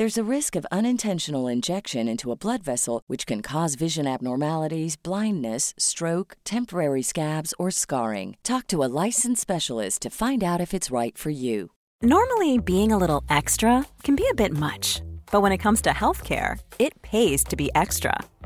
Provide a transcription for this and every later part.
There's a risk of unintentional injection into a blood vessel, which can cause vision abnormalities, blindness, stroke, temporary scabs, or scarring. Talk to a licensed specialist to find out if it's right for you. Normally, being a little extra can be a bit much, but when it comes to healthcare, it pays to be extra.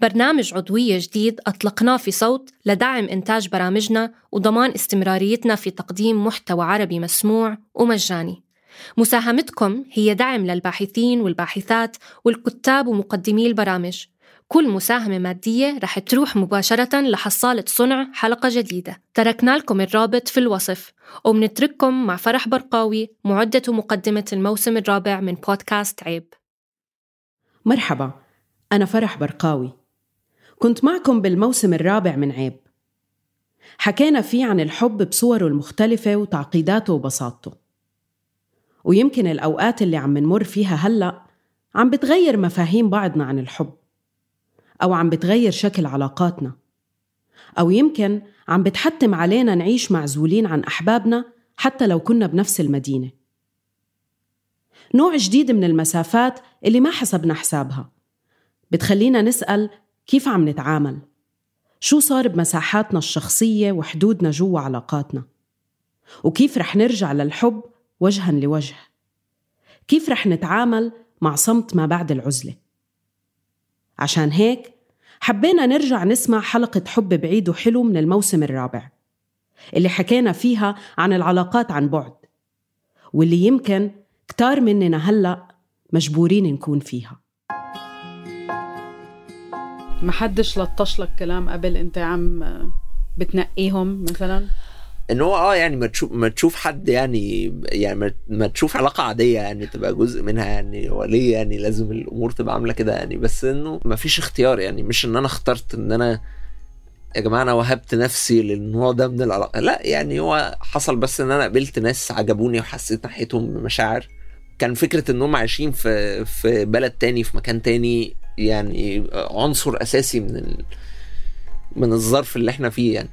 برنامج عضوية جديد أطلقناه في صوت لدعم إنتاج برامجنا وضمان استمراريتنا في تقديم محتوى عربي مسموع ومجاني. مساهمتكم هي دعم للباحثين والباحثات والكتاب ومقدمي البرامج. كل مساهمة مادية رح تروح مباشرة لحصالة صنع حلقة جديدة. تركنا لكم الرابط في الوصف ومنترككم مع فرح برقاوي معدة ومقدمة الموسم الرابع من بودكاست عيب. مرحبا أنا فرح برقاوي. كنت معكم بالموسم الرابع من عيب. حكينا فيه عن الحب بصوره المختلفة وتعقيداته وبساطته. ويمكن الأوقات اللي عم نمر فيها هلأ عم بتغير مفاهيم بعضنا عن الحب أو عم بتغير شكل علاقاتنا أو يمكن عم بتحتم علينا نعيش معزولين عن أحبابنا حتى لو كنا بنفس المدينة. نوع جديد من المسافات اللي ما حسبنا حسابها. بتخلينا نسأل كيف عم نتعامل؟ شو صار بمساحاتنا الشخصية وحدودنا جوا علاقاتنا؟ وكيف رح نرجع للحب وجها لوجه؟ كيف رح نتعامل مع صمت ما بعد العزلة؟ عشان هيك حبينا نرجع نسمع حلقة حب بعيد وحلو من الموسم الرابع اللي حكينا فيها عن العلاقات عن بعد واللي يمكن كتار مننا هلأ مجبورين نكون فيها. ما حدش لطش لك كلام قبل انت عم بتنقيهم مثلا؟ إن هو آه يعني ما تشوف ما تشوف حد يعني يعني ما, تشوف علاقة عادية يعني تبقى جزء منها يعني هو ليه يعني لازم الأمور تبقى عاملة كده يعني. بس إنه ما فيش اختيار يعني. مش إن أنا اخترت إن أنا يا جماعة أنا وهبت نفسي للنوع ده من العلاقة. لا يعني هو حصل بس إن أنا قابلت ناس عجبوني وحسيت ناحيتهم بمشاعر. كان فكرة إن هم عايشين في في بلد تاني في مكان تاني يعني عنصر أساسي من ال... من الظرف اللي إحنا فيه يعني.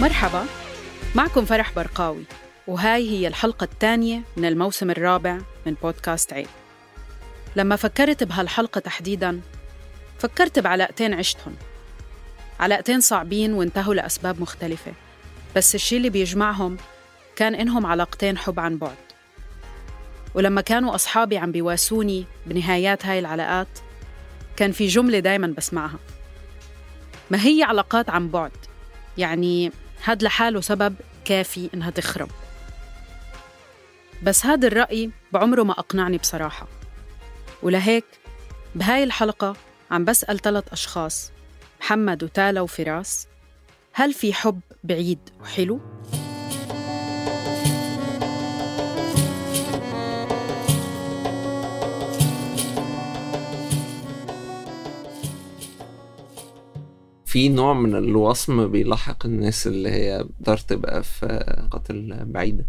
مرحبا معكم فرح برقاوي وهاي هي الحلقة الثانية من الموسم الرابع من بودكاست عيب لما فكرت بهالحلقة تحديداً فكرت بعلاقتين عشتهم. علاقتين صعبين وانتهوا لأسباب مختلفة بس الشي اللي بيجمعهم كان إنهم علاقتين حب عن بعد. ولما كانوا أصحابي عم بيواسوني بنهايات هاي العلاقات كان في جملة دايما بسمعها. ما هي علاقات عن بعد؟ يعني هاد لحاله سبب كافي إنها تخرب. بس هذا الرأي بعمره ما أقنعني بصراحة. ولهيك بهاي الحلقة عم بسأل ثلاث أشخاص محمد وتالا وفراس هل في حب بعيد وحلو؟ في نوع من الوصم بيلاحق الناس اللي هي بتقدر تبقى في قتل بعيدة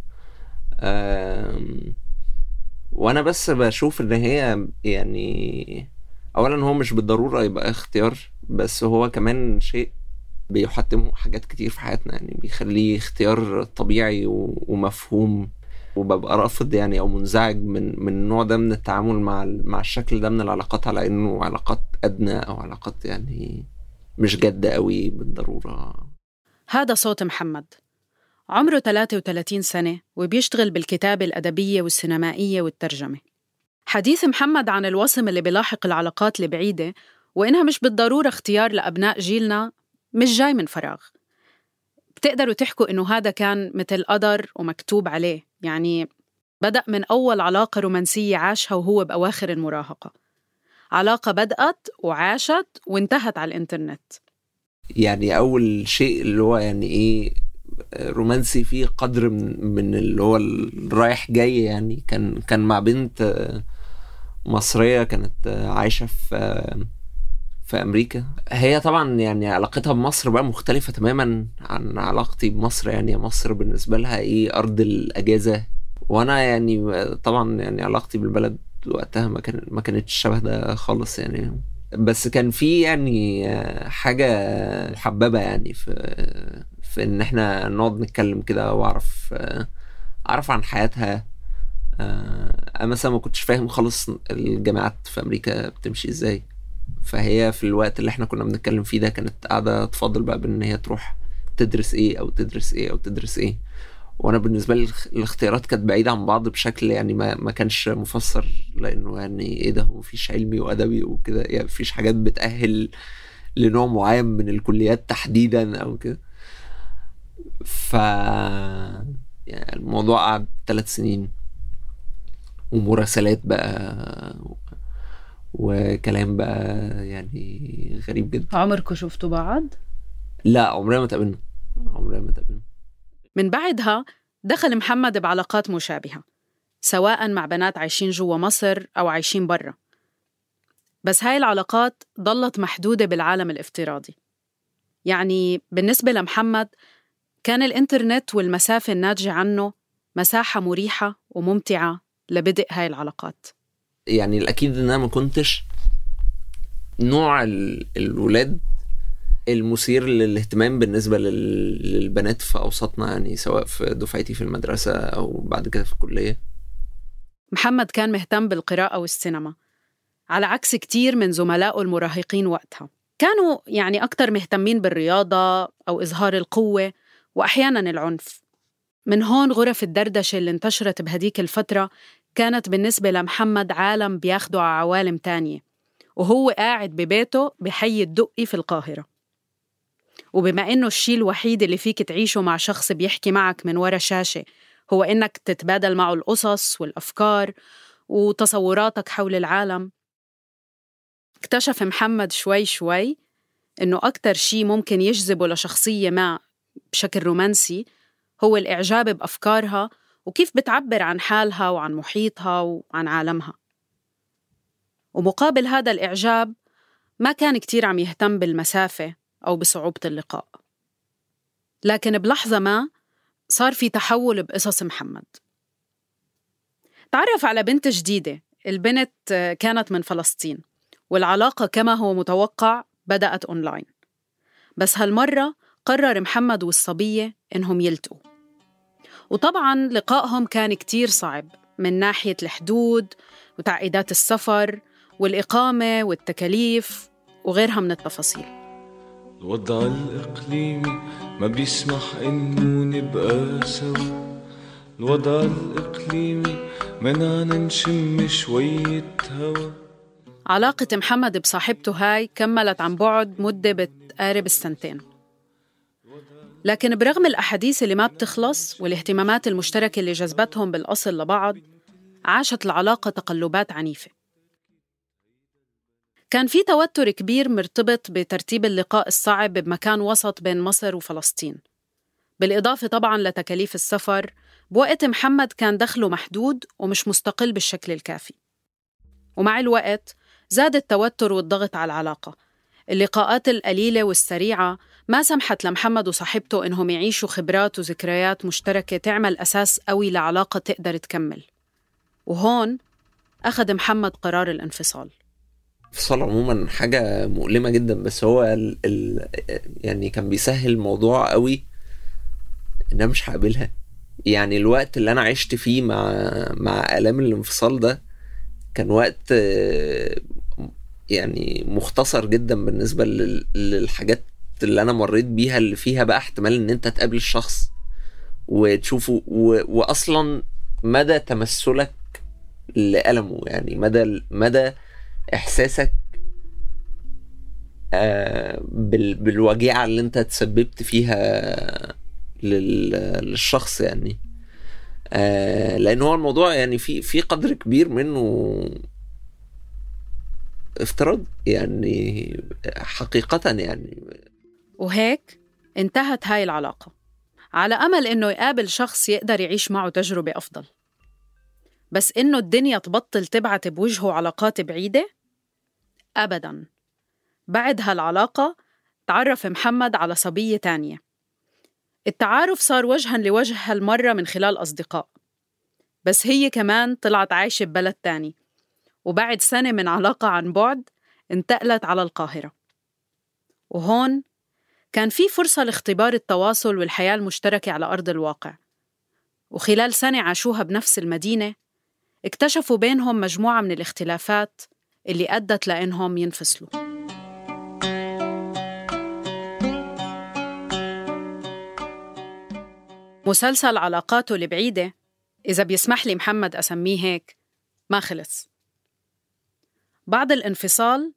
وأنا بس بشوف إن هي يعني اولا هو مش بالضرورة يبقى اختيار بس هو كمان شيء بيحتمه حاجات كتير في حياتنا يعني بيخليه اختيار طبيعي ومفهوم وببقى رافض يعني أو منزعج من من النوع ده من التعامل مع مع الشكل ده من العلاقات على إنه علاقات أدنى أو علاقات يعني مش جادة قوي بالضرورة. هذا صوت محمد. عمره 33 سنة وبيشتغل بالكتابة الأدبية والسينمائية والترجمة. حديث محمد عن الوصم اللي بيلاحق العلاقات البعيدة وإنها مش بالضرورة اختيار لأبناء جيلنا مش جاي من فراغ. بتقدروا تحكوا إنه هذا كان مثل قدر ومكتوب عليه يعني بدأ من أول علاقة رومانسية عاشها وهو بأواخر المراهقة. علاقة بدأت وعاشت وانتهت على الإنترنت. يعني أول شيء اللي هو يعني إيه رومانسي فيه قدر من, من اللي هو الرايح جاي يعني. كان كان مع بنت آه، مصرية كانت آه، عايشة في آه، في أمريكا. هي طبعا يعني علاقتها بمصر بقى مختلفة تماما عن علاقتي بمصر يعني. مصر بالنسبة لها إيه أرض الأجازة. وأنا يعني طبعا يعني علاقتي بالبلد وقتها ما كان ما كانتش شبه ده خالص يعني. بس كان في يعني حاجة محببة يعني في في إن إحنا نقعد نتكلم كده وأعرف آه، أعرف عن حياتها. آه، أنا مثلا ما كنتش فاهم خالص الجامعات في أمريكا بتمشي إزاي. فهي في الوقت اللي إحنا كنا بنتكلم فيه ده كانت قاعدة تفضل بقى بإن هي تروح تدرس إيه أو تدرس إيه أو تدرس إيه. وأنا بالنسبة لي الاخ- الاختيارات كانت بعيدة عن بعض بشكل يعني ما ما كانش مفسر لأنه يعني إيه ده؟ مفيش علمي وأدبي وكده يعني مفيش حاجات بتأهل لنوع معين من الكليات تحديدا أو كده. ف يعني الموضوع قعد ثلاث سنين. ومراسلات بقى وكلام بقى يعني غريب جدا. عمركم شفتوا بعض؟ لا عمرنا ما تقابلنا. عمرنا ما تقابلنا. من بعدها دخل محمد بعلاقات مشابهة سواء مع بنات عايشين جوا مصر أو عايشين برا. بس هاي العلاقات ضلت محدودة بالعالم الافتراضي. يعني بالنسبة لمحمد كان الإنترنت والمسافة الناتجة عنه مساحة مريحة وممتعة لبدء هاي العلاقات. يعني الأكيد إن أنا ما كنتش نوع ال- الولاد المثير للاهتمام بالنسبة لل- للبنات في اوساطنا يعني سواء في دفعتي في المدرسة أو بعد كده في الكلية. محمد كان مهتم بالقراءة والسينما على عكس كتير من زملائه المراهقين وقتها. كانوا يعني أكتر مهتمين بالرياضة أو إظهار القوة وأحياناً العنف. من هون غرف الدردشة اللي انتشرت بهديك الفترة كانت بالنسبة لمحمد عالم بياخده على عوالم تانية وهو قاعد ببيته بحي الدقي في القاهرة. وبما إنه الشيء الوحيد اللي فيك تعيشه مع شخص بيحكي معك من ورا شاشة هو إنك تتبادل معه القصص والأفكار وتصوراتك حول العالم. اكتشف محمد شوي شوي إنه أكتر شيء ممكن يجذبه لشخصية ما بشكل رومانسي هو الإعجاب بأفكارها وكيف بتعبر عن حالها وعن محيطها وعن عالمها. ومقابل هذا الإعجاب ما كان كتير عم يهتم بالمسافة أو بصعوبة اللقاء. لكن بلحظة ما صار في تحول بقصص محمد. تعرف على بنت جديدة البنت كانت من فلسطين والعلاقة كما هو متوقع بدأت أونلاين. بس هالمرة قرر محمد والصبية إنهم يلتقوا. وطبعا لقائهم كان كتير صعب من ناحية الحدود وتعقيدات السفر والإقامة والتكاليف وغيرها من التفاصيل. الوضع الإقليمي ما بيسمح إنه نبقى سوا. الوضع الإقليمي منعنا نشم شوية هوا. علاقة محمد بصاحبته هاي كملت عن بعد مدة بتقارب السنتين. لكن برغم الأحاديث اللي ما بتخلص والاهتمامات المشتركة اللي جذبتهم بالأصل لبعض عاشت العلاقة تقلبات عنيفة. كان في توتر كبير مرتبط بترتيب اللقاء الصعب بمكان وسط بين مصر وفلسطين. بالإضافة طبعاً لتكاليف السفر بوقت محمد كان دخله محدود ومش مستقل بالشكل الكافي. ومع الوقت زاد التوتر والضغط على العلاقة. اللقاءات القليلة والسريعة ما سمحت لمحمد وصاحبته إنهم يعيشوا خبرات وذكريات مشتركة تعمل أساس قوي لعلاقة تقدر تكمل. وهون أخذ محمد قرار الانفصال. الانفصال عموما حاجة مؤلمة جدا بس هو ال ال يعني كان بيسهل الموضوع قوي إن أنا مش هقابلها. يعني الوقت اللي أنا عشت فيه مع مع آلام الانفصال ده كان وقت يعني مختصر جدا بالنسبة لل- للحاجات اللي أنا مريت بيها اللي فيها بقى احتمال إن أنت تقابل الشخص وتشوفه و... واصلا مدى تمثلك لألمه يعني مدى مدى إحساسك آه، بال... بالوجيعة اللي أنت تسببت فيها لل... للشخص يعني. آه، لأن هو الموضوع يعني في في قدر كبير منه افتراض يعني حقيقة يعني. وهيك انتهت هاي العلاقة على أمل إنه يقابل شخص يقدر يعيش معه تجربة أفضل. بس إنه الدنيا تبطل تبعت بوجهه علاقات بعيدة؟ أبداً. بعد هالعلاقة تعرف محمد على صبية تانية. التعارف صار وجها لوجه هالمرة من خلال أصدقاء. بس هي كمان طلعت عايشة ببلد تاني. وبعد سنة من علاقة عن بعد انتقلت على القاهرة. وهون كان في فرصة لاختبار التواصل والحياة المشتركة على أرض الواقع. وخلال سنة عاشوها بنفس المدينة اكتشفوا بينهم مجموعة من الاختلافات اللي أدت لأنهم ينفصلوا. مسلسل علاقاته البعيدة إذا بيسمح لي محمد أسميه هيك ما خلص. بعد الانفصال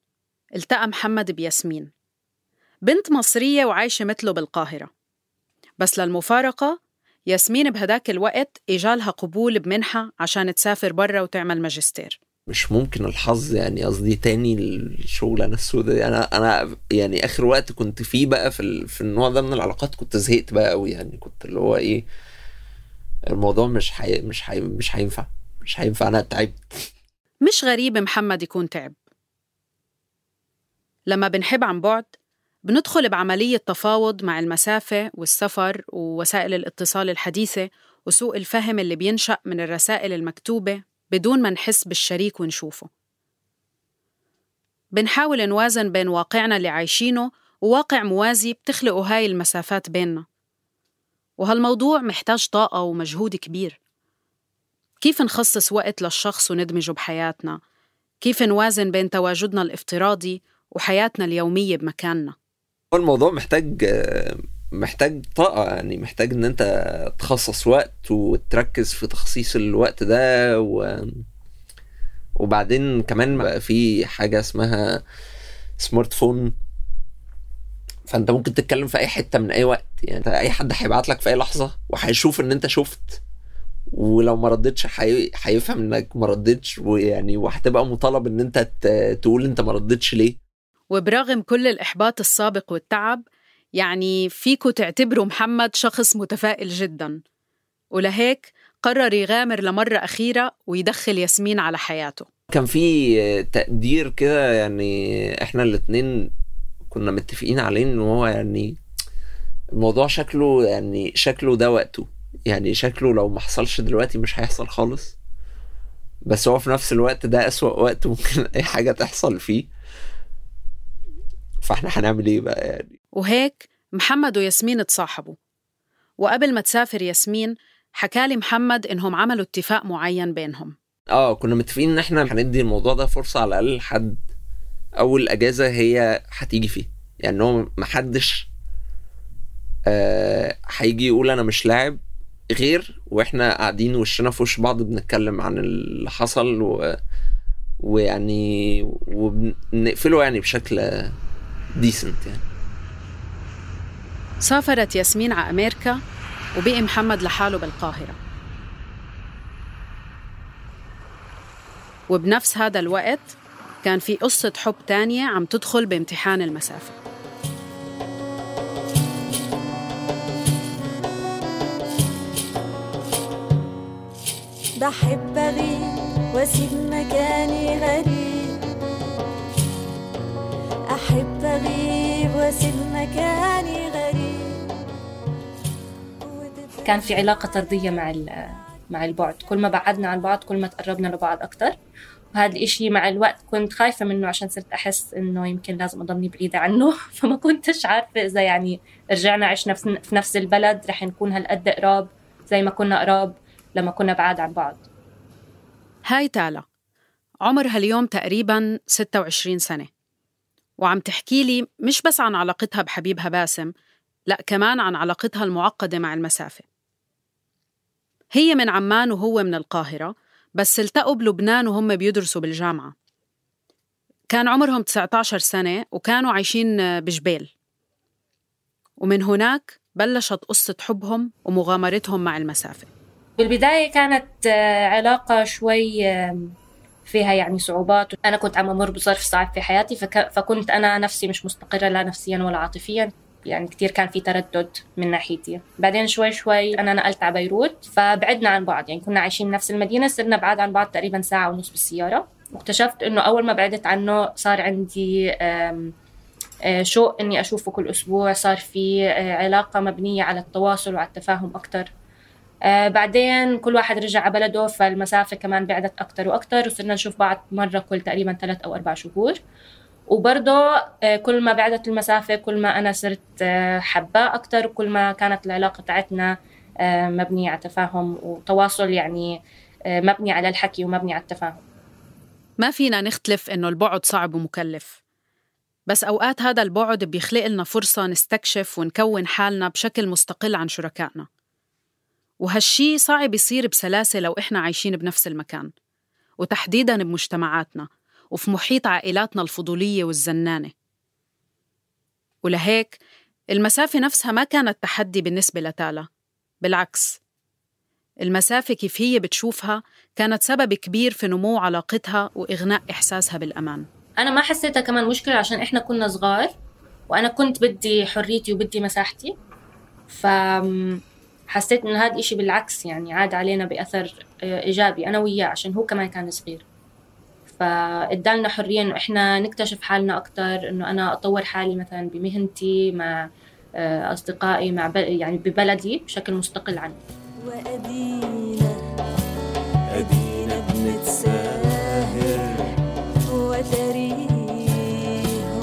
التقى محمد بياسمين. بنت مصرية وعايشة مثله بالقاهرة. بس للمفارقة ياسمين بهداك الوقت إجالها قبول بمنحة عشان تسافر برا وتعمل ماجستير. مش ممكن الحظ يعني قصدي تاني الشغلانة السوداء دي. أنا أنا يعني آخر وقت كنت فيه بقى في ال... في النوع ده من العلاقات كنت زهقت بقى قوي يعني. كنت اللي هو إيه الموضوع مش حي... مش حي... مش هينفع مش هينفع. أنا تعبت. مش غريب محمد يكون تعب. لما بنحب عن بعد بندخل بعملية تفاوض مع المسافة والسفر ووسائل الاتصال الحديثة وسوء الفهم اللي بينشأ من الرسائل المكتوبة بدون ما نحس بالشريك ونشوفه. بنحاول نوازن بين واقعنا اللي عايشينه وواقع موازي بتخلقه هاي المسافات بيننا. وهالموضوع محتاج طاقة ومجهود كبير. كيف نخصص وقت للشخص وندمجه بحياتنا؟ كيف نوازن بين تواجدنا الافتراضي وحياتنا اليومية بمكاننا؟ هو الموضوع محتاج محتاج طاقة يعني محتاج إن أنت تخصص وقت وتركز في تخصيص الوقت ده و... وبعدين كمان بقى في حاجة اسمها سمارت فون فأنت ممكن تتكلم في أي حتة من أي وقت يعني أي حد هيبعت لك في أي لحظة وهيشوف إن أنت شفت ولو ما ردتش حي... هيفهم إنك ما ردتش ويعني وهتبقى مطالب إن أنت ت... تقول أنت ما ردتش ليه. وبرغم كل الإحباط السابق والتعب يعني فيكو تعتبروا محمد شخص متفائل جدا. ولهيك قرر يغامر لمرة أخيرة ويدخل ياسمين على حياته. كان في تقدير كده يعني إحنا الاتنين كنا متفقين عليه إن هو يعني الموضوع شكله يعني شكله ده وقته. يعني شكله لو ما حصلش دلوقتي مش هيحصل خالص. بس هو في نفس الوقت ده أسوأ وقت ممكن أي حاجة تحصل فيه. فاحنا هنعمل إيه بقى يعني؟ وهيك محمد وياسمين تصاحبوا وقبل ما تسافر ياسمين حكالي محمد إنهم عملوا اتفاق معين بينهم. آه كنا متفقين إن إحنا هندي الموضوع ده فرصة على الأقل لحد أول أجازة هي هتيجي فيه. يعني هو محدش آه هيجي يقول أنا مش لاعب غير وإحنا قاعدين وشنا في وش بعض بنتكلم عن اللي حصل و... ويعني وبنقفله يعني بشكل ديسنت يعني. سافرت ياسمين على أمريكا وبقي محمد لحاله بالقاهرة. وبنفس هذا الوقت كان في قصة حب تانية عم تدخل بامتحان المسافة. بحب أغيب وأسيب مكاني غريب. أحب أغيب وأسيب مكاني غريب. كان في علاقة طردية مع مع البعد. كل ما بعدنا عن بعض كل ما تقربنا لبعض أكتر. وهذا الإشي مع الوقت كنت خايفة منه عشان صرت أحس إنه يمكن لازم أضلني بعيدة عنه. فما كنتش عارفة إذا يعني رجعنا عشنا في نفس البلد رح نكون هالقد قراب زي ما كنا قراب لما كنا بعاد عن بعض. هاي تالا عمرها اليوم تقريبا 26 سنة. وعم تحكي لي مش بس عن علاقتها بحبيبها باسم لا كمان عن علاقتها المعقدة مع المسافة. هي من عمان وهو من القاهرة بس التقوا بلبنان وهم بيدرسوا بالجامعة. كان عمرهم 19 سنة وكانوا عايشين بجبيل ومن هناك بلشت قصة حبهم ومغامرتهم مع المسافة. بالبداية كانت علاقة شوي فيها يعني صعوبات. أنا كنت عم أمر بظرف صعب في حياتي فك... فكنت أنا نفسي مش مستقرة لا نفسيا ولا عاطفيا. يعني كتير كان في تردد من ناحيتي. بعدين شوي شوي أنا نقلت على بيروت فبعدنا عن بعض. يعني كنا عايشين بنفس المدينة صرنا بعاد عن بعض تقريبا ساعة ونص بالسيارة. واكتشفت إنه أول ما بعدت عنه صار عندي آه، شوق إني أشوفه كل أسبوع. صار في آه، علاقة مبنية على التواصل وعلى التفاهم أكتر. آه بعدين كل واحد رجع على بلده فالمسافة كمان بعدت أكتر وأكتر وصرنا نشوف بعض مرة كل تقريبا ثلاث أو أربع شهور. وبرضه آه كل ما بعدت المسافة كل ما أنا صرت حباه أكتر وكل ما كانت العلاقة تاعتنا آه مبنية على تفاهم وتواصل يعني مبني على الحكي ومبني على التفاهم. ما فينا نختلف إنه البعد صعب ومكلف. بس أوقات هذا البعد بيخلق لنا فرصة نستكشف ونكون حالنا بشكل مستقل عن شركائنا. وهالشي صعب يصير بسلاسة لو إحنا عايشين بنفس المكان وتحديداً بمجتمعاتنا وفي محيط عائلاتنا الفضولية والزنانة. ولهيك المسافة نفسها ما كانت تحدي بالنسبة لتالا بالعكس. المسافة كيف هي بتشوفها كانت سبب كبير في نمو علاقتها وإغناء إحساسها بالأمان. أنا ما حسيتها كمان مشكلة عشان إحنا كنا صغار وأنا كنت بدي حريتي وبدي مساحتي. ف حسيت إنه هذا الشيء بالعكس يعني عاد علينا بأثر آه، إيجابي أنا وياه عشان هو كمان كان صغير. فادالنا حرية إنه إحنا نكتشف حالنا أكثر إنه أنا أطور حالي مثلا بمهنتي مع آه، أصدقائي مع يعني ببلدي بشكل مستقل عني وأدينا أدينا بنتساهر وتريني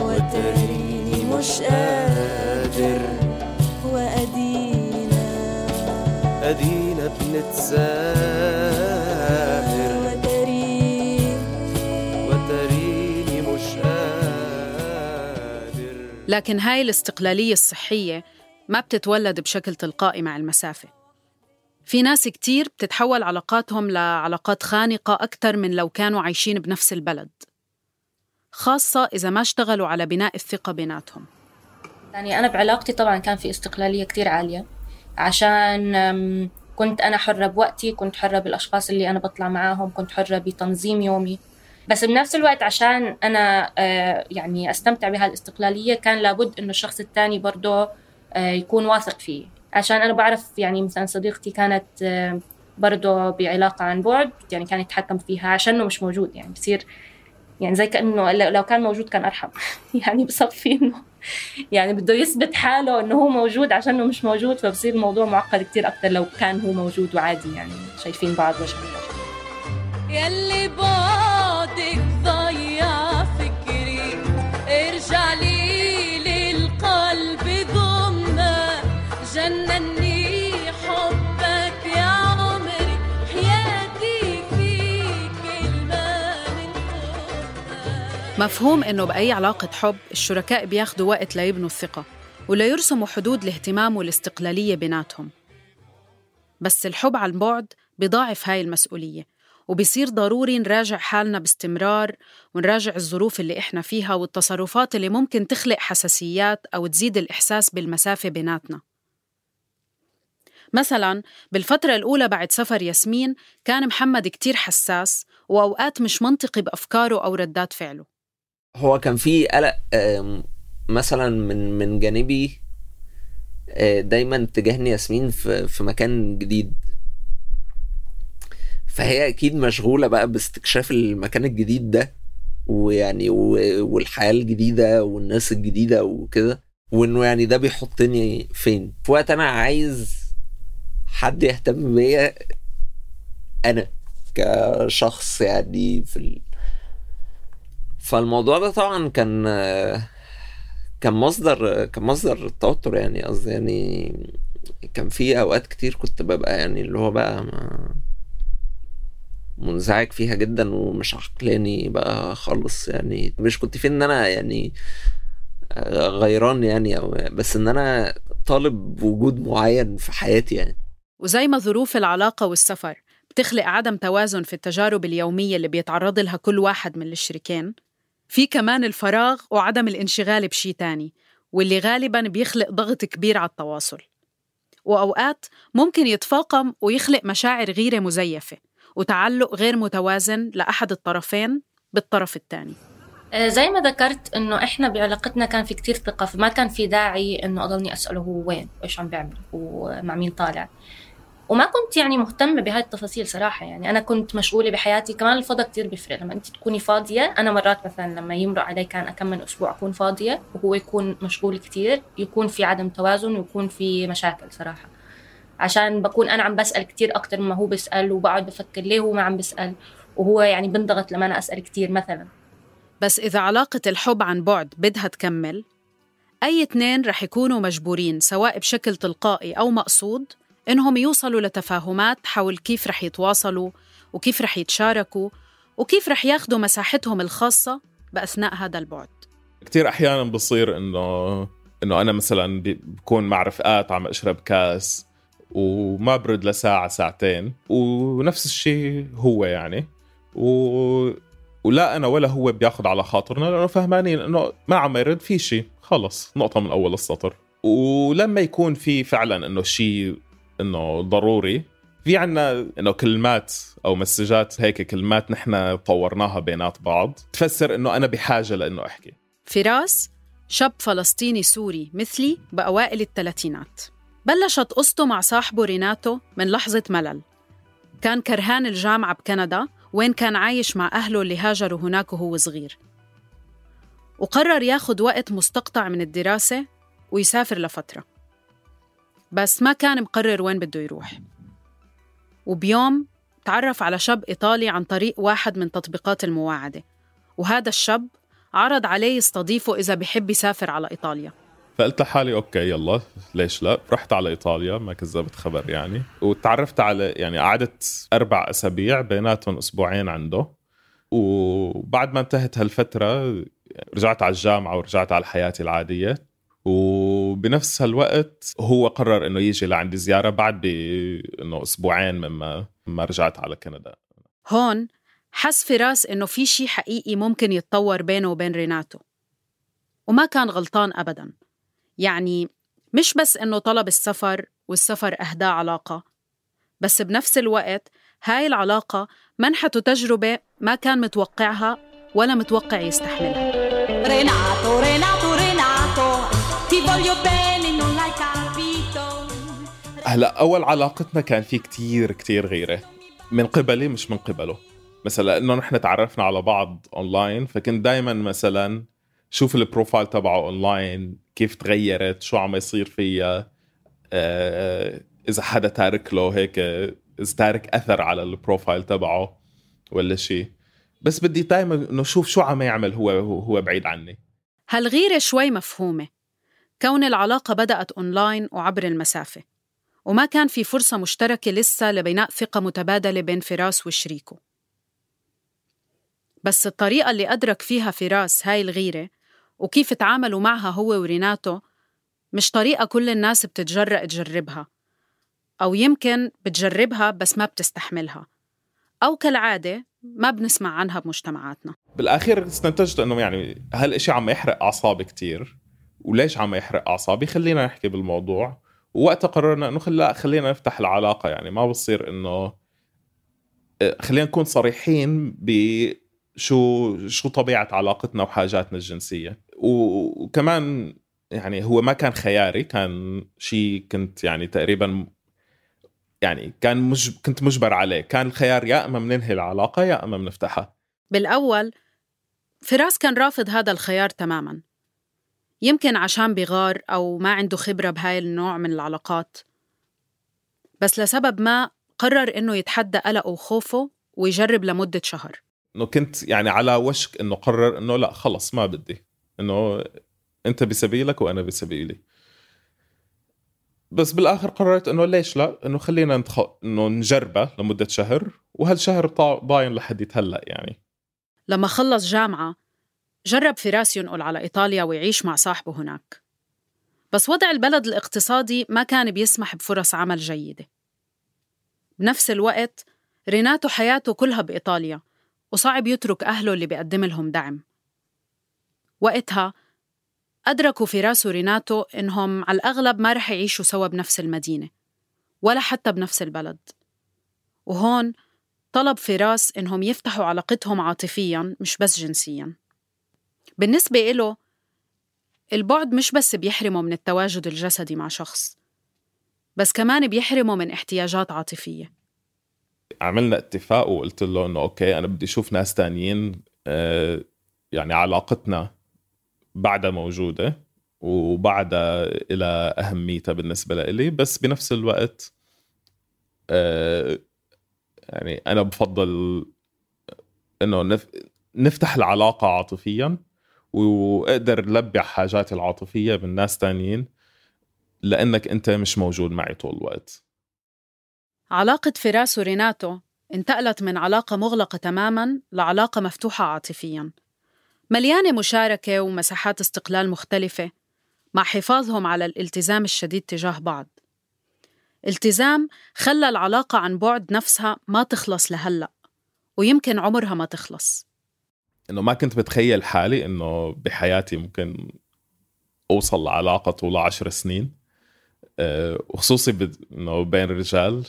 وتريني مش قادر. أدينا بنتساهر وتريني مش قادر. لكن هاي الاستقلالية الصحية ما بتتولد بشكل تلقائي مع المسافة. في ناس كتير بتتحول علاقاتهم لعلاقات خانقة أكثر من لو كانوا عايشين بنفس البلد. خاصة إذا ما اشتغلوا على بناء الثقة بيناتهم. يعني أنا بعلاقتي طبعا كان في استقلالية كتير عالية. عشان كنت أنا حرة بوقتي كنت حرة بالأشخاص اللي أنا بطلع معاهم كنت حرة بتنظيم يومي. بس بنفس الوقت عشان أنا آه، يعني أستمتع بهالاستقلالية كان لابد إنه الشخص الثاني برضه آه، يكون واثق فيه. عشان أنا بعرف يعني مثلا صديقتي كانت آه، برضه بعلاقة عن بعد يعني كان يتحكم فيها عشانه مش موجود يعني بصير يعني زي كأنه لو كان موجود كان أرحم. يعني بصفي إنه يعني بده يثبت حاله إنه هو موجود عشانه مش موجود فبصير الموضوع معقد كتير أكثر لو كان هو موجود وعادي يعني شايفين بعض وجه يلي بعدك ضيع فكري ارجع لي للقلب ضمنا جنني مفهوم إنه بأي علاقة حب الشركاء بياخدوا وقت ليبنوا الثقة وليرسموا حدود الاهتمام والاستقلالية بيناتهم. بس الحب عن بعد بضاعف هاي المسؤولية وبصير ضروري نراجع حالنا باستمرار ونراجع الظروف اللي إحنا فيها والتصرفات اللي ممكن تخلق حساسيات أو تزيد الإحساس بالمسافة بيناتنا. مثلا بالفترة الأولى بعد سفر ياسمين كان محمد كتير حساس وأوقات مش منطقي بأفكاره أو ردات فعله. هو كان في قلق مثلا من من جانبي آه، دايما تجاهني ياسمين في في مكان جديد. فهي أكيد مشغولة بقى باستكشاف المكان الجديد ده ويعني والحياة الجديدة والناس الجديدة وكده وإنه يعني ده بيحطني فين. في وقت أنا عايز حد يهتم بيا أنا كشخص يعني في فالموضوع ده طبعا كان كان مصدر كان مصدر توتر يعني. قصدي يعني كان في أوقات كتير كنت ببقى يعني اللي هو بقى ما منزعج فيها جدا ومش عقلاني بقى خالص يعني. مش كنت فين إن أنا يعني غيران يعني أو بس إن أنا طالب وجود معين في حياتي يعني. وزي ما ظروف العلاقة والسفر بتخلق عدم توازن في التجارب اليومية اللي بيتعرض لها كل واحد من الشريكين. في كمان الفراغ وعدم الانشغال بشي تاني واللي غالبا بيخلق ضغط كبير على التواصل. وأوقات ممكن يتفاقم ويخلق مشاعر غيرة مزيفة وتعلق غير متوازن لأحد الطرفين بالطرف الثاني آه، زي ما ذكرت إنه إحنا بعلاقتنا كان في كتير ثقة فما كان في داعي إنه أضلني أسأله هو وين وإيش عم بيعمل ومع مين طالع. وما كنت يعني مهتمة بهاي التفاصيل صراحة. يعني أنا كنت مشغولة بحياتي كمان الفضا كتير بيفرق لما أنت تكوني فاضية أنا مرات مثلا لما يمرق علي كان أكمل أسبوع أكون فاضية وهو يكون مشغول كتير يكون في عدم توازن ويكون في مشاكل صراحة. عشان بكون أنا عم بسأل كتير أكتر مما هو بيسأل وبقعد بفكر ليه هو ما عم بيسأل وهو يعني بنضغط لما أنا أسأل كتير مثلا. بس إذا علاقة الحب عن بعد بدها تكمل أي اثنين رح يكونوا مجبورين سواء بشكل تلقائي أو مقصود إنهم يوصلوا لتفاهمات حول كيف رح يتواصلوا وكيف رح يتشاركوا وكيف رح ياخدوا مساحتهم الخاصة بأثناء هذا البعد. كتير أحيانا بصير إنه إنه أنا مثلا بكون مع رفقات عم أشرب كاس وما برد لساعة ساعتين ونفس الشيء هو يعني و... ولا أنا ولا هو بياخد على خاطرنا لأنه فهمانين إنه ما عم يرد في شيء خلص نقطة من أول السطر. ولما يكون في فعلا إنه شيء إنه ضروري. في عنا إنه كلمات أو مسجات هيك كلمات نحن طورناها بينات بعض. تفسر إنه أنا بحاجة لإنه أحكي. فراس شاب فلسطيني سوري مثلي بأوائل الثلاثينات. بلشت قصته مع صاحبه ريناتو من لحظة ملل. كان كرهان الجامعة بكندا وين كان عايش مع أهله اللي هاجروا هناك وهو صغير. وقرر ياخد وقت مستقطع من الدراسة ويسافر لفترة. بس ما كان مقرر وين بده يروح. وبيوم تعرف على شاب إيطالي عن طريق واحد من تطبيقات المواعدة وهذا الشاب عرض عليه يستضيفه إذا بحب يسافر على إيطاليا. فقلت لحالي أوكي يلا ليش لا؟ رحت على إيطاليا ما كذبت خبر يعني. وتعرفت على يعني قعدت أربع أسابيع بيناتهم أسبوعين عنده. وبعد ما انتهت هالفترة رجعت على الجامعة ورجعت على حياتي العادية. وبنفس الوقت هو قرر إنه يجي لعندي زيارة بعد إنه أسبوعين مما ما رجعت على كندا. هون حس فراس إنه في شيء حقيقي ممكن يتطور بينه وبين ريناتو. وما كان غلطان ابدا. يعني مش بس إنه طلب السفر والسفر اهداه علاقة بس بنفس الوقت هاي العلاقة منحته تجربة ما كان متوقعها ولا متوقع يستحملها. ريناتو ريناتو ti voglio bene هلا أول علاقتنا كان في كتير كتير غيرة. من قبلي مش من قبله. مثلا إنه نحن تعرفنا على بعض اونلاين فكنت دائما مثلا شوف ال profile تبعه اونلاين كيف تغيرت شو عم يصير فيها آه، إذا حدا تارك له هيك إذا تارك أثر على ال profile تبعه ولا شيء بس بدي دائما إنه شوف شو عم يعمل هو هو بعيد عني. هالغيرة شوي مفهومة. كون العلاقة بدأت أونلاين وعبر المسافة. وما كان في فرصة مشتركة لسه لبناء ثقة متبادلة بين فراس وشريكه. بس الطريقة اللي أدرك فيها فراس هاي الغيرة وكيف تعاملوا معها هو وريناتو مش طريقة كل الناس بتتجرأ تجربها أو يمكن بتجربها بس ما بتستحملها أو كالعادة ما بنسمع عنها بمجتمعاتنا. بالآخير استنتجت أنه يعني هالإشي عم يحرق أعصابي كتير وليش عم يحرق اعصابي خلينا نحكي بالموضوع. ووقتها قررنا إنه خلا خلينا نفتح العلاقة. يعني ما بصير إنه آه، خلينا نكون صريحين بشو شو طبيعة علاقتنا وحاجاتنا الجنسية. وكمان يعني هو ما كان خياري كان شيء كنت يعني تقريبا يعني كان مج... كنت مجبر عليه. كان الخيار يا إما بننهي العلاقة يا إما بنفتحها بالأول فراس كان رافض هذا الخيار تماما. يمكن عشان بغار أو ما عنده خبرة بهاي النوع من العلاقات. بس لسبب ما قرر إنه يتحدى قلقه وخوفه ويجرب لمدة شهر. إنه كنت يعني على وشك إنه قرر إنه لا خلص ما بدي. إنه أنت بسبيلك وأنا بسبيلي بس بالآخر قررت إنه ليش لا؟ إنه خلينا نتخ... إنه نجربه لمدة شهر وهالشهر ضاين لحد هلا يعني. لما خلص جامعة جرب فراس ينقل على إيطاليا ويعيش مع صاحبه هناك. بس وضع البلد الاقتصادي ما كان بيسمح بفرص عمل جيدة. بنفس الوقت ريناتو حياته كلها بإيطاليا وصعب يترك أهله اللي بيقدم لهم دعم. وقتها أدركوا فراس وريناتو إنهم على الأغلب ما رح يعيشوا سوا بنفس المدينة ولا حتى بنفس البلد. وهون طلب فراس إنهم يفتحوا علاقتهم عاطفياً مش بس جنسياً. بالنسبة إله البعد مش بس بيحرمه من التواجد الجسدي مع شخص بس كمان بيحرمه من احتياجات عاطفية. عملنا اتفاق وقلت له إنه أوكي أنا بدي أشوف ناس تانيين آه، يعني علاقتنا بعدها موجودة وبعدها إلى أهميتها بالنسبة لإلي بس بنفس الوقت آه، يعني أنا بفضل إنه نف- نفتح العلاقة عاطفيا وأقدر لبي حاجاتي العاطفية من ناس تانيين لأنك أنت مش موجود معي طول الوقت. علاقة فراس وريناتو انتقلت من علاقة مغلقة تماماً لعلاقة مفتوحة عاطفياً. مليانة مشاركة ومساحات استقلال مختلفة مع حفاظهم على الالتزام الشديد تجاه بعض. التزام خلى العلاقة عن بعد نفسها ما تخلص لهلأ ويمكن عمرها ما تخلص. إنه ما كنت بتخيل حالي إنه بحياتي ممكن أوصل لعلاقة طولها عشر سنين. آه، وخصوصي إنه بين الرجال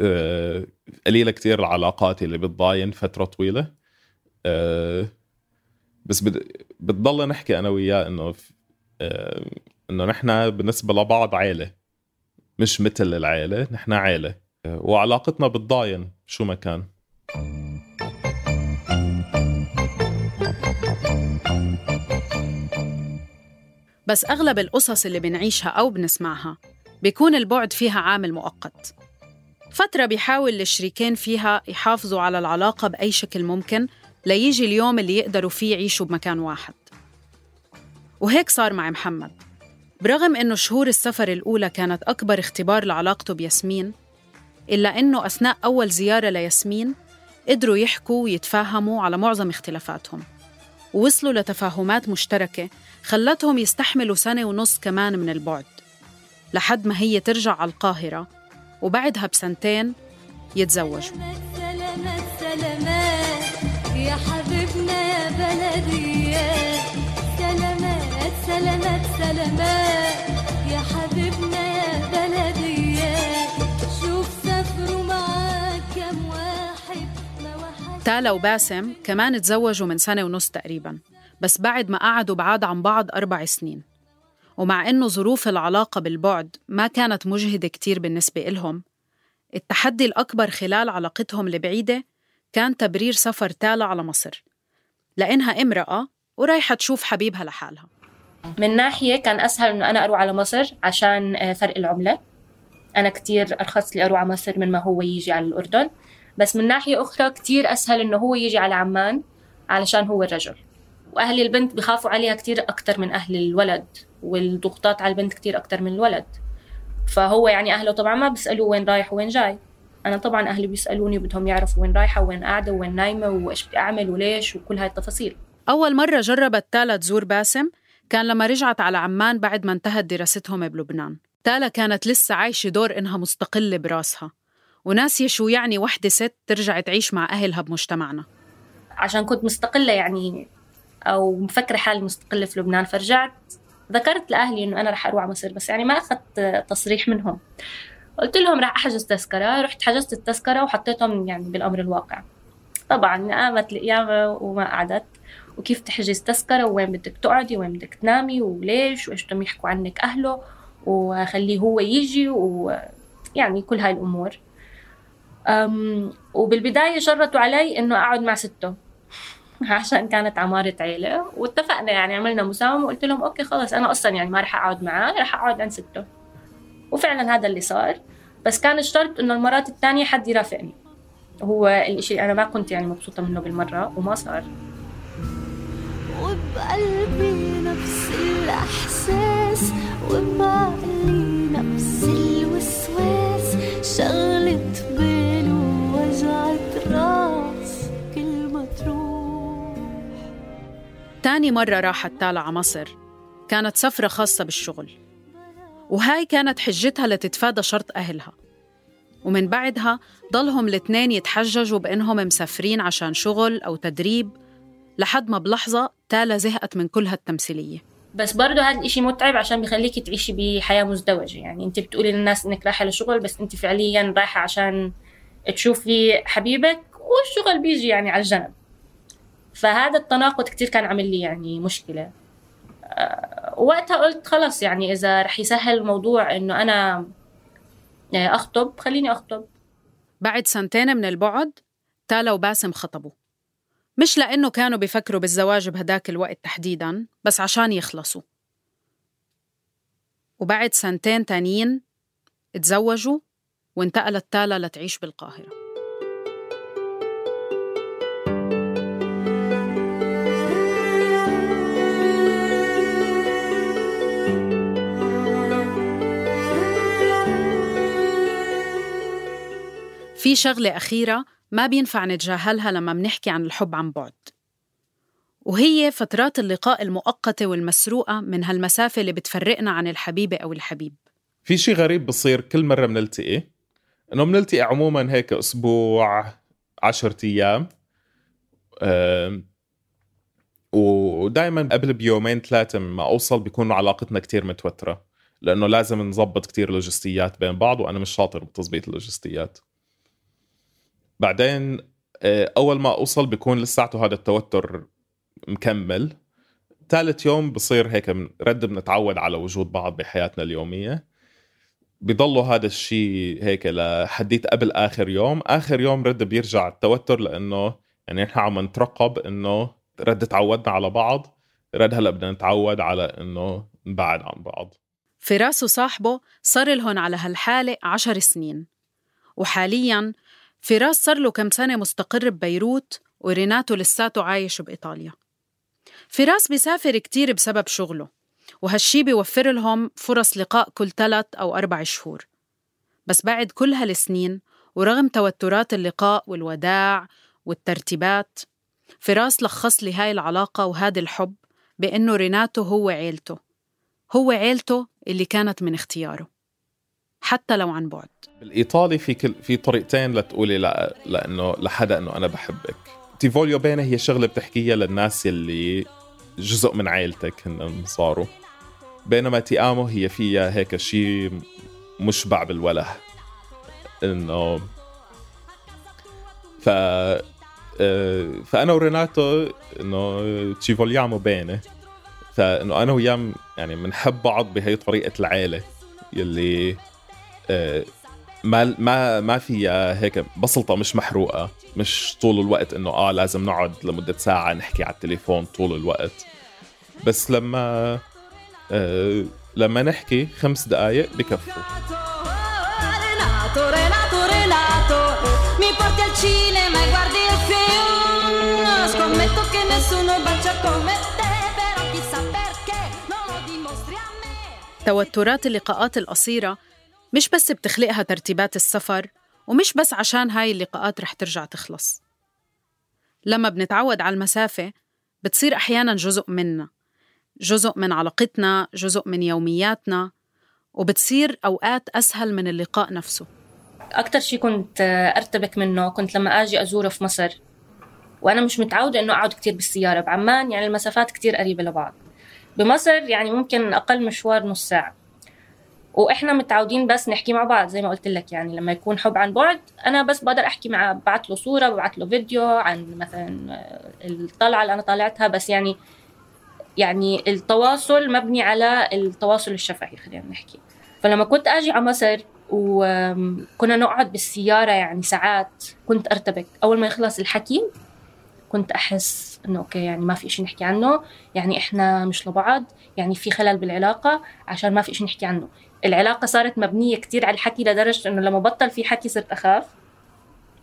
آه، قليلة كتير العلاقات اللي بتضاين فترة طويلة. آه، بس بتضل نحكي أنا وياه آه، إنه نحن بالنسبة لبعض عيلة مش مثل العيلة نحن عيلة. آه، وعلاقتنا بتضاين شو ما كان. بس أغلب القصص اللي بنعيشها أو بنسمعها بيكون البعد فيها عامل مؤقت. فترة بيحاول الشريكين فيها يحافظوا على العلاقة بأي شكل ممكن ليجي اليوم اللي يقدروا فيه يعيشوا بمكان واحد. وهيك صار مع محمد. برغم إنه شهور السفر الأولى كانت أكبر اختبار لعلاقته بياسمين إلا إنه أثناء أول زيارة لياسمين قدروا يحكوا ويتفاهموا على معظم اختلافاتهم. ووصلوا لتفاهمات مشتركة خلتهم يستحملوا سنة ونص كمان من البعد. لحد ما هي ترجع على القاهرة وبعدها بسنتين يتزوجوا سلامات سلامات يا حبيبنا يا بلدي سلامات سلامات سلامات يا حبيبنا يا بلدي. تالا وباسم كمان تزوجوا من سنة ونص تقريبا بس بعد ما قعدوا بعاد عن بعض أربع سنين. ومع إنه ظروف العلاقة بالبعد ما كانت مجهدة كتير بالنسبة إلهم التحدي الأكبر خلال علاقتهم البعيدة كان تبرير سفر تالا على مصر. لأنها امرأة ورايحة تشوف حبيبها لحالها. من ناحية كان أسهل إنه أنا أروح على مصر عشان آه، فرق العملة. أنا كتير أرخص لي أروح على مصر من ما هو يجي على الأردن. بس من ناحية أخرى كتير أسهل إنه هو يجي على عمان علشان هو الرجل. وأهل البنت بخافوا عليها كتير أكتر من أهل الولد والضغوطات على البنت كتير أكتر من الولد. فهو يعني أهله طبعا ما بيسألوه وين رايح وين جاي. أنا طبعا أهلي بيسألوني وبدهم يعرفوا وين رايحة وين قاعدة وين نايمة وإيش بدي أعمل وليش وكل هاي التفاصيل. أول مرة جربت تالا تزور باسم كان لما رجعت على عمان بعد ما انتهت دراستهم بلبنان. تالا كانت لسه عايشة دور إنها مستقلة براسها. وناسية شو يعني وحدة ست ترجع تعيش مع أهلها بمجتمعنا. عشان كنت مستقلة يعني أو مفكرة حالي مستقلة في لبنان فرجعت ذكرت لأهلي إنه أنا رح أروح على مصر بس يعني ما أخذت تصريح منهم. قلت لهم رح أحجز تذكرة رحت حجزت التذكرة وحطيتهم يعني بالأمر الواقع. طبعا قامت القيامة وما قعدت. وكيف تحجز تذكرة؟ وين بدك تقعدي؟ وين بدك تنامي؟ وليش؟ وإيش بدهم يحكوا عنك أهله؟ وخليه هو يجي ويعني كل هاي الأمور. أم وبالبداية شرطوا علي إنه أقعد مع سته. عشان كانت عمارة عيلة. واتفقنا يعني عملنا مساومة. وقلت لهم أوكي خلص أنا أصلا يعني ما رح أقعد معاه رح أقعد عند سته. وفعلا هذا اللي صار. بس كان الشرط إنه المرات الثانية حد يرافقني. هو الإشي أنا ما كنت يعني مبسوطة منه بالمرة وما صار. وبقلبي نفس الإحساس وبعقلي نفس الوسواس. شغلة بال ووجعة راس كل ما تروح. تاني مرة راحت تالا على مصر. كانت سفرة خاصة بالشغل. وهاي كانت حجتها لتتفادى شرط أهلها. ومن بعدها ضلهم الاثنين يتحججوا بأنهم مسافرين عشان شغل أو تدريب لحد ما بلحظة تالا زهقت من كل هالتمثيلية. بس برضه هذا الإشي متعب عشان بيخليكي تعيشي بحياة مزدوجة. يعني أنت بتقولي للناس إنك رايحة لشغل بس أنت فعليا رايحة عشان تشوفي حبيبك والشغل بيجي يعني على الجنب. فهذا التناقض كتير كان عامل لي يعني مشكلة. أه وقتها قلت خلص يعني إذا رح يسهل الموضوع إنه أنا آه، أخطب خليني أخطب. بعد سنتين من البعد تالا وباسم خطبوا. مش لأنه كانوا بيفكروا بالزواج بهداك الوقت تحديداً بس عشان يخلصوا. وبعد سنتين تانيين اتزوجوا وانتقلت تالا لتعيش بالقاهرة. في شغلة أخيرة ما بينفع نتجاهلها لما منحكي عن الحب عن بعد. وهي فترات اللقاء المؤقتة والمسروقة من هالمسافة اللي بتفرقنا عن الحبيبة أو الحبيب. في شيء غريب بصير كل مرة بنلتقي إنه بنلتقي عموما هيك أسبوع عشرة أيام. ودائما قبل بيومين ثلاثة ما أوصل بيكون علاقتنا كتير متوترة لأنه لازم نظبط كتير لوجستيات بين بعض وأنا مش شاطر بتظبيط اللوجستيات. بعدين آه، أول ما أوصل بيكون لساته هذا التوتر مكمل. ثالث يوم بصير هيك رد بنتعود على وجود بعض بحياتنا اليومية. بضلوا هذا الشيء هيك لحديت قبل آخر يوم. آخر يوم رد بيرجع التوتر لأنه يعني نحن عم نترقب إنه رد تعودنا على بعض. رد هلأ بدنا نتعود على إنه نبعد عن بعض. فراس وصاحبه صار لهم على هالحالة عشر سنين. وحالياً فراس صار له كم سنة مستقر ببيروت وريناتو لساته عايش بإيطاليا. فراس بيسافر كتير بسبب شغله. وهالشي بيوفر لهم فرص لقاء كل ثلاث أو أربع شهور. بس بعد كل هالسنين ورغم توترات اللقاء والوداع والترتيبات فراس لخص لي هاي العلاقة وهذا الحب بأنه ريناتو هو عيلته هو عيلته اللي كانت من اختياره حتى لو عن بعد. بالإيطالي في كل في طريقتين لتقولي لا لأنه لحدا أنه أنا بحبك. ti voglio bene هي شغلة بتحكيها للناس اللي جزء من عائلتك هن صاروا. بينما ti amo هي فيها هيك شيء مشبع بالوله. إنه ف آه، فأنا وريناتو إنه تشيفوليامو بينه. فإنه أنا وياه يعني بنحب بعض بهي طريقة العيلة يلي آه، ما ما ما فيها هيك بسلطة مش محروقة مش طول الوقت إنه آه لازم نقعد لمدة ساعة نحكي على التليفون طول الوقت. بس لما آه لما نحكي خمس دقائق بكفوا توترات اللقاءات القصيرة مش بس بتخلقها ترتيبات السفر ومش بس عشان هاي اللقاءات رح ترجع تخلص. لما بنتعود على المسافة بتصير أحيانا جزء منا جزء من علاقتنا جزء من يومياتنا وبتصير أوقات أسهل من اللقاء نفسه. أكتر شي كنت أرتبك منه كنت لما أجي أزوره في مصر وأنا مش متعودة إنه أقعد كتير بالسيارة بعمان يعني المسافات كتير قريبة لبعض. بمصر يعني ممكن أقل مشوار نص ساعة. وإحنا متعودين بس نحكي مع بعض زي ما قلت لك يعني لما يكون حب عن بعد أنا بس بقدر أحكي مع ببعث له صورة ببعث له فيديو عن مثلا الطلعة اللي أنا طالعتها بس يعني يعني التواصل مبني على التواصل الشفهي خلينا نحكي. فلما كنت أجي على مصر وكنا نقعد بالسيارة يعني ساعات كنت أرتبك. أول ما يخلص الحكي كنت أحس إنه أوكي يعني ما في إشي نحكي عنه يعني إحنا مش لبعض يعني في خلل بالعلاقة عشان ما في إشي نحكي عنه. العلاقة صارت مبنية كتير على الحكي لدرجة إنه لما بطل في حكي صرت أخاف.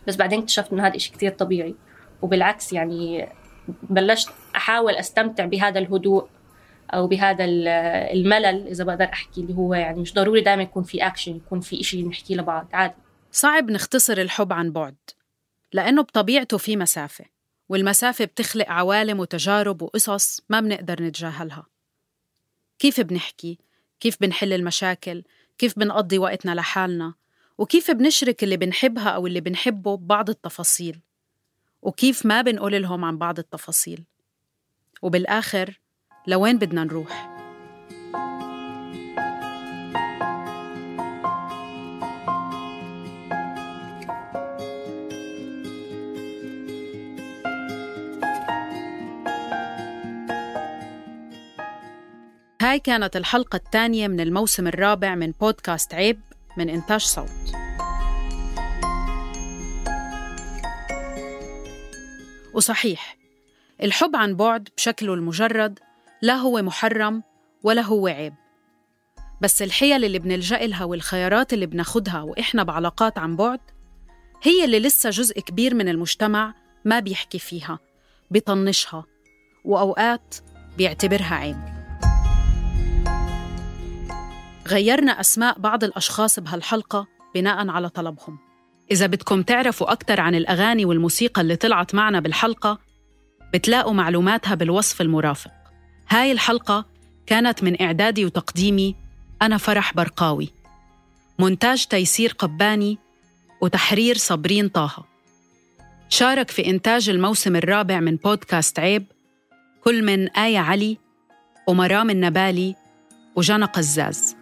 بس بعدين اكتشفت إنه هذا إشي كتير طبيعي. وبالعكس يعني بلشت أحاول أستمتع بهذا الهدوء أو بهذا الملل إذا بقدر أحكي اللي هو يعني مش ضروري دائما يكون في اكشن يكون في إشي نحكي لبعض عادي. صعب نختصر الحب عن بعد لأنه بطبيعته في مسافة والمسافة بتخلق عوالم وتجارب وقصص ما بنقدر نتجاهلها. كيف بنحكي؟ كيف بنحل المشاكل؟ كيف بنقضي وقتنا لحالنا؟ وكيف بنشرك اللي بنحبها أو اللي بنحبه ببعض التفاصيل وكيف ما بنقول لهم عن بعض التفاصيل وبالآخر لوين بدنا نروح؟ هاي كانت الحلقة الثانية من الموسم الرابع من بودكاست عيب من إنتاج صوت. وصحيح الحب عن بعد بشكله المجرد لا هو محرم ولا هو عيب. بس الحيل اللي بنلجأ لها والخيارات اللي بناخدها وإحنا بعلاقات عن بعد هي اللي لسه جزء كبير من المجتمع ما بيحكي فيها بيطنشها وأوقات بيعتبرها عيب. غيرنا أسماء بعض الأشخاص بهالحلقة بناء على طلبهم. إذا بدكم تعرفوا أكثر عن الأغاني والموسيقى اللي طلعت معنا بالحلقة بتلاقوا معلوماتها بالوصف المرافق. هاي الحلقة كانت من إعدادي وتقديمي أنا فرح برقاوي. مونتاج تيسير قباني وتحرير صابرين طه. شارك في إنتاج الموسم الرابع من بودكاست عيب كل من آية علي ومرام النبالي وجنى قزاز.